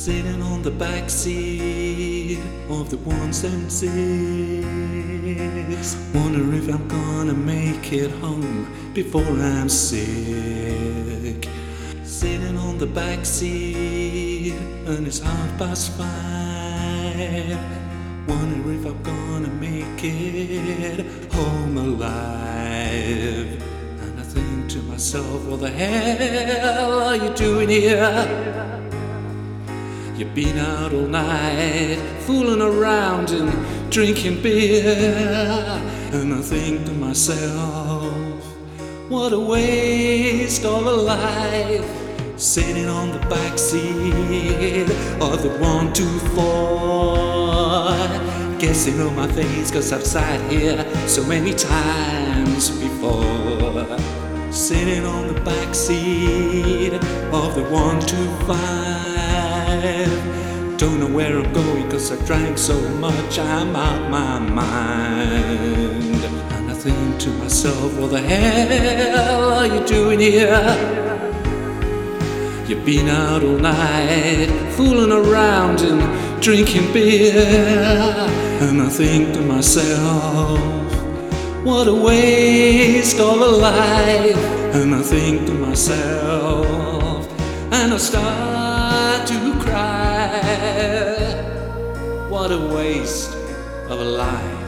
Sitting on the back seat of the 176. Wonder if I'm gonna make it home before I'm sick. Sitting on the back seat and it's half past five. Wonder if I'm gonna make it home alive. And I think to myself, what the hell are you doing here? You've been out all night, fooling around and drinking beer. And I think to myself, what a waste of a life. Sitting on the back seat of the 124. Guessing on my face, cause I've sat here so many times before. Sitting on the back seat of the 125. Don't know where I'm going cause I drank so much I'm out my mind. And I think to myself, what the hell are you doing here? You've been out all night, fooling around and drinking beer. And I think to myself, what a waste of a life. And I think to myself, and I start to cry. What a waste of a life.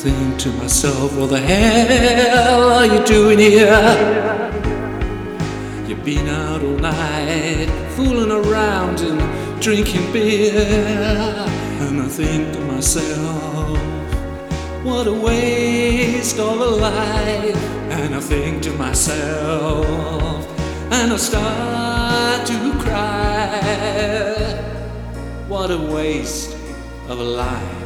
Think to myself, what the hell are you doing here? You've been out all night, fooling around and drinking beer. And I think to myself, what a waste of a life. And I think to myself, and I start to cry. What a waste of a life.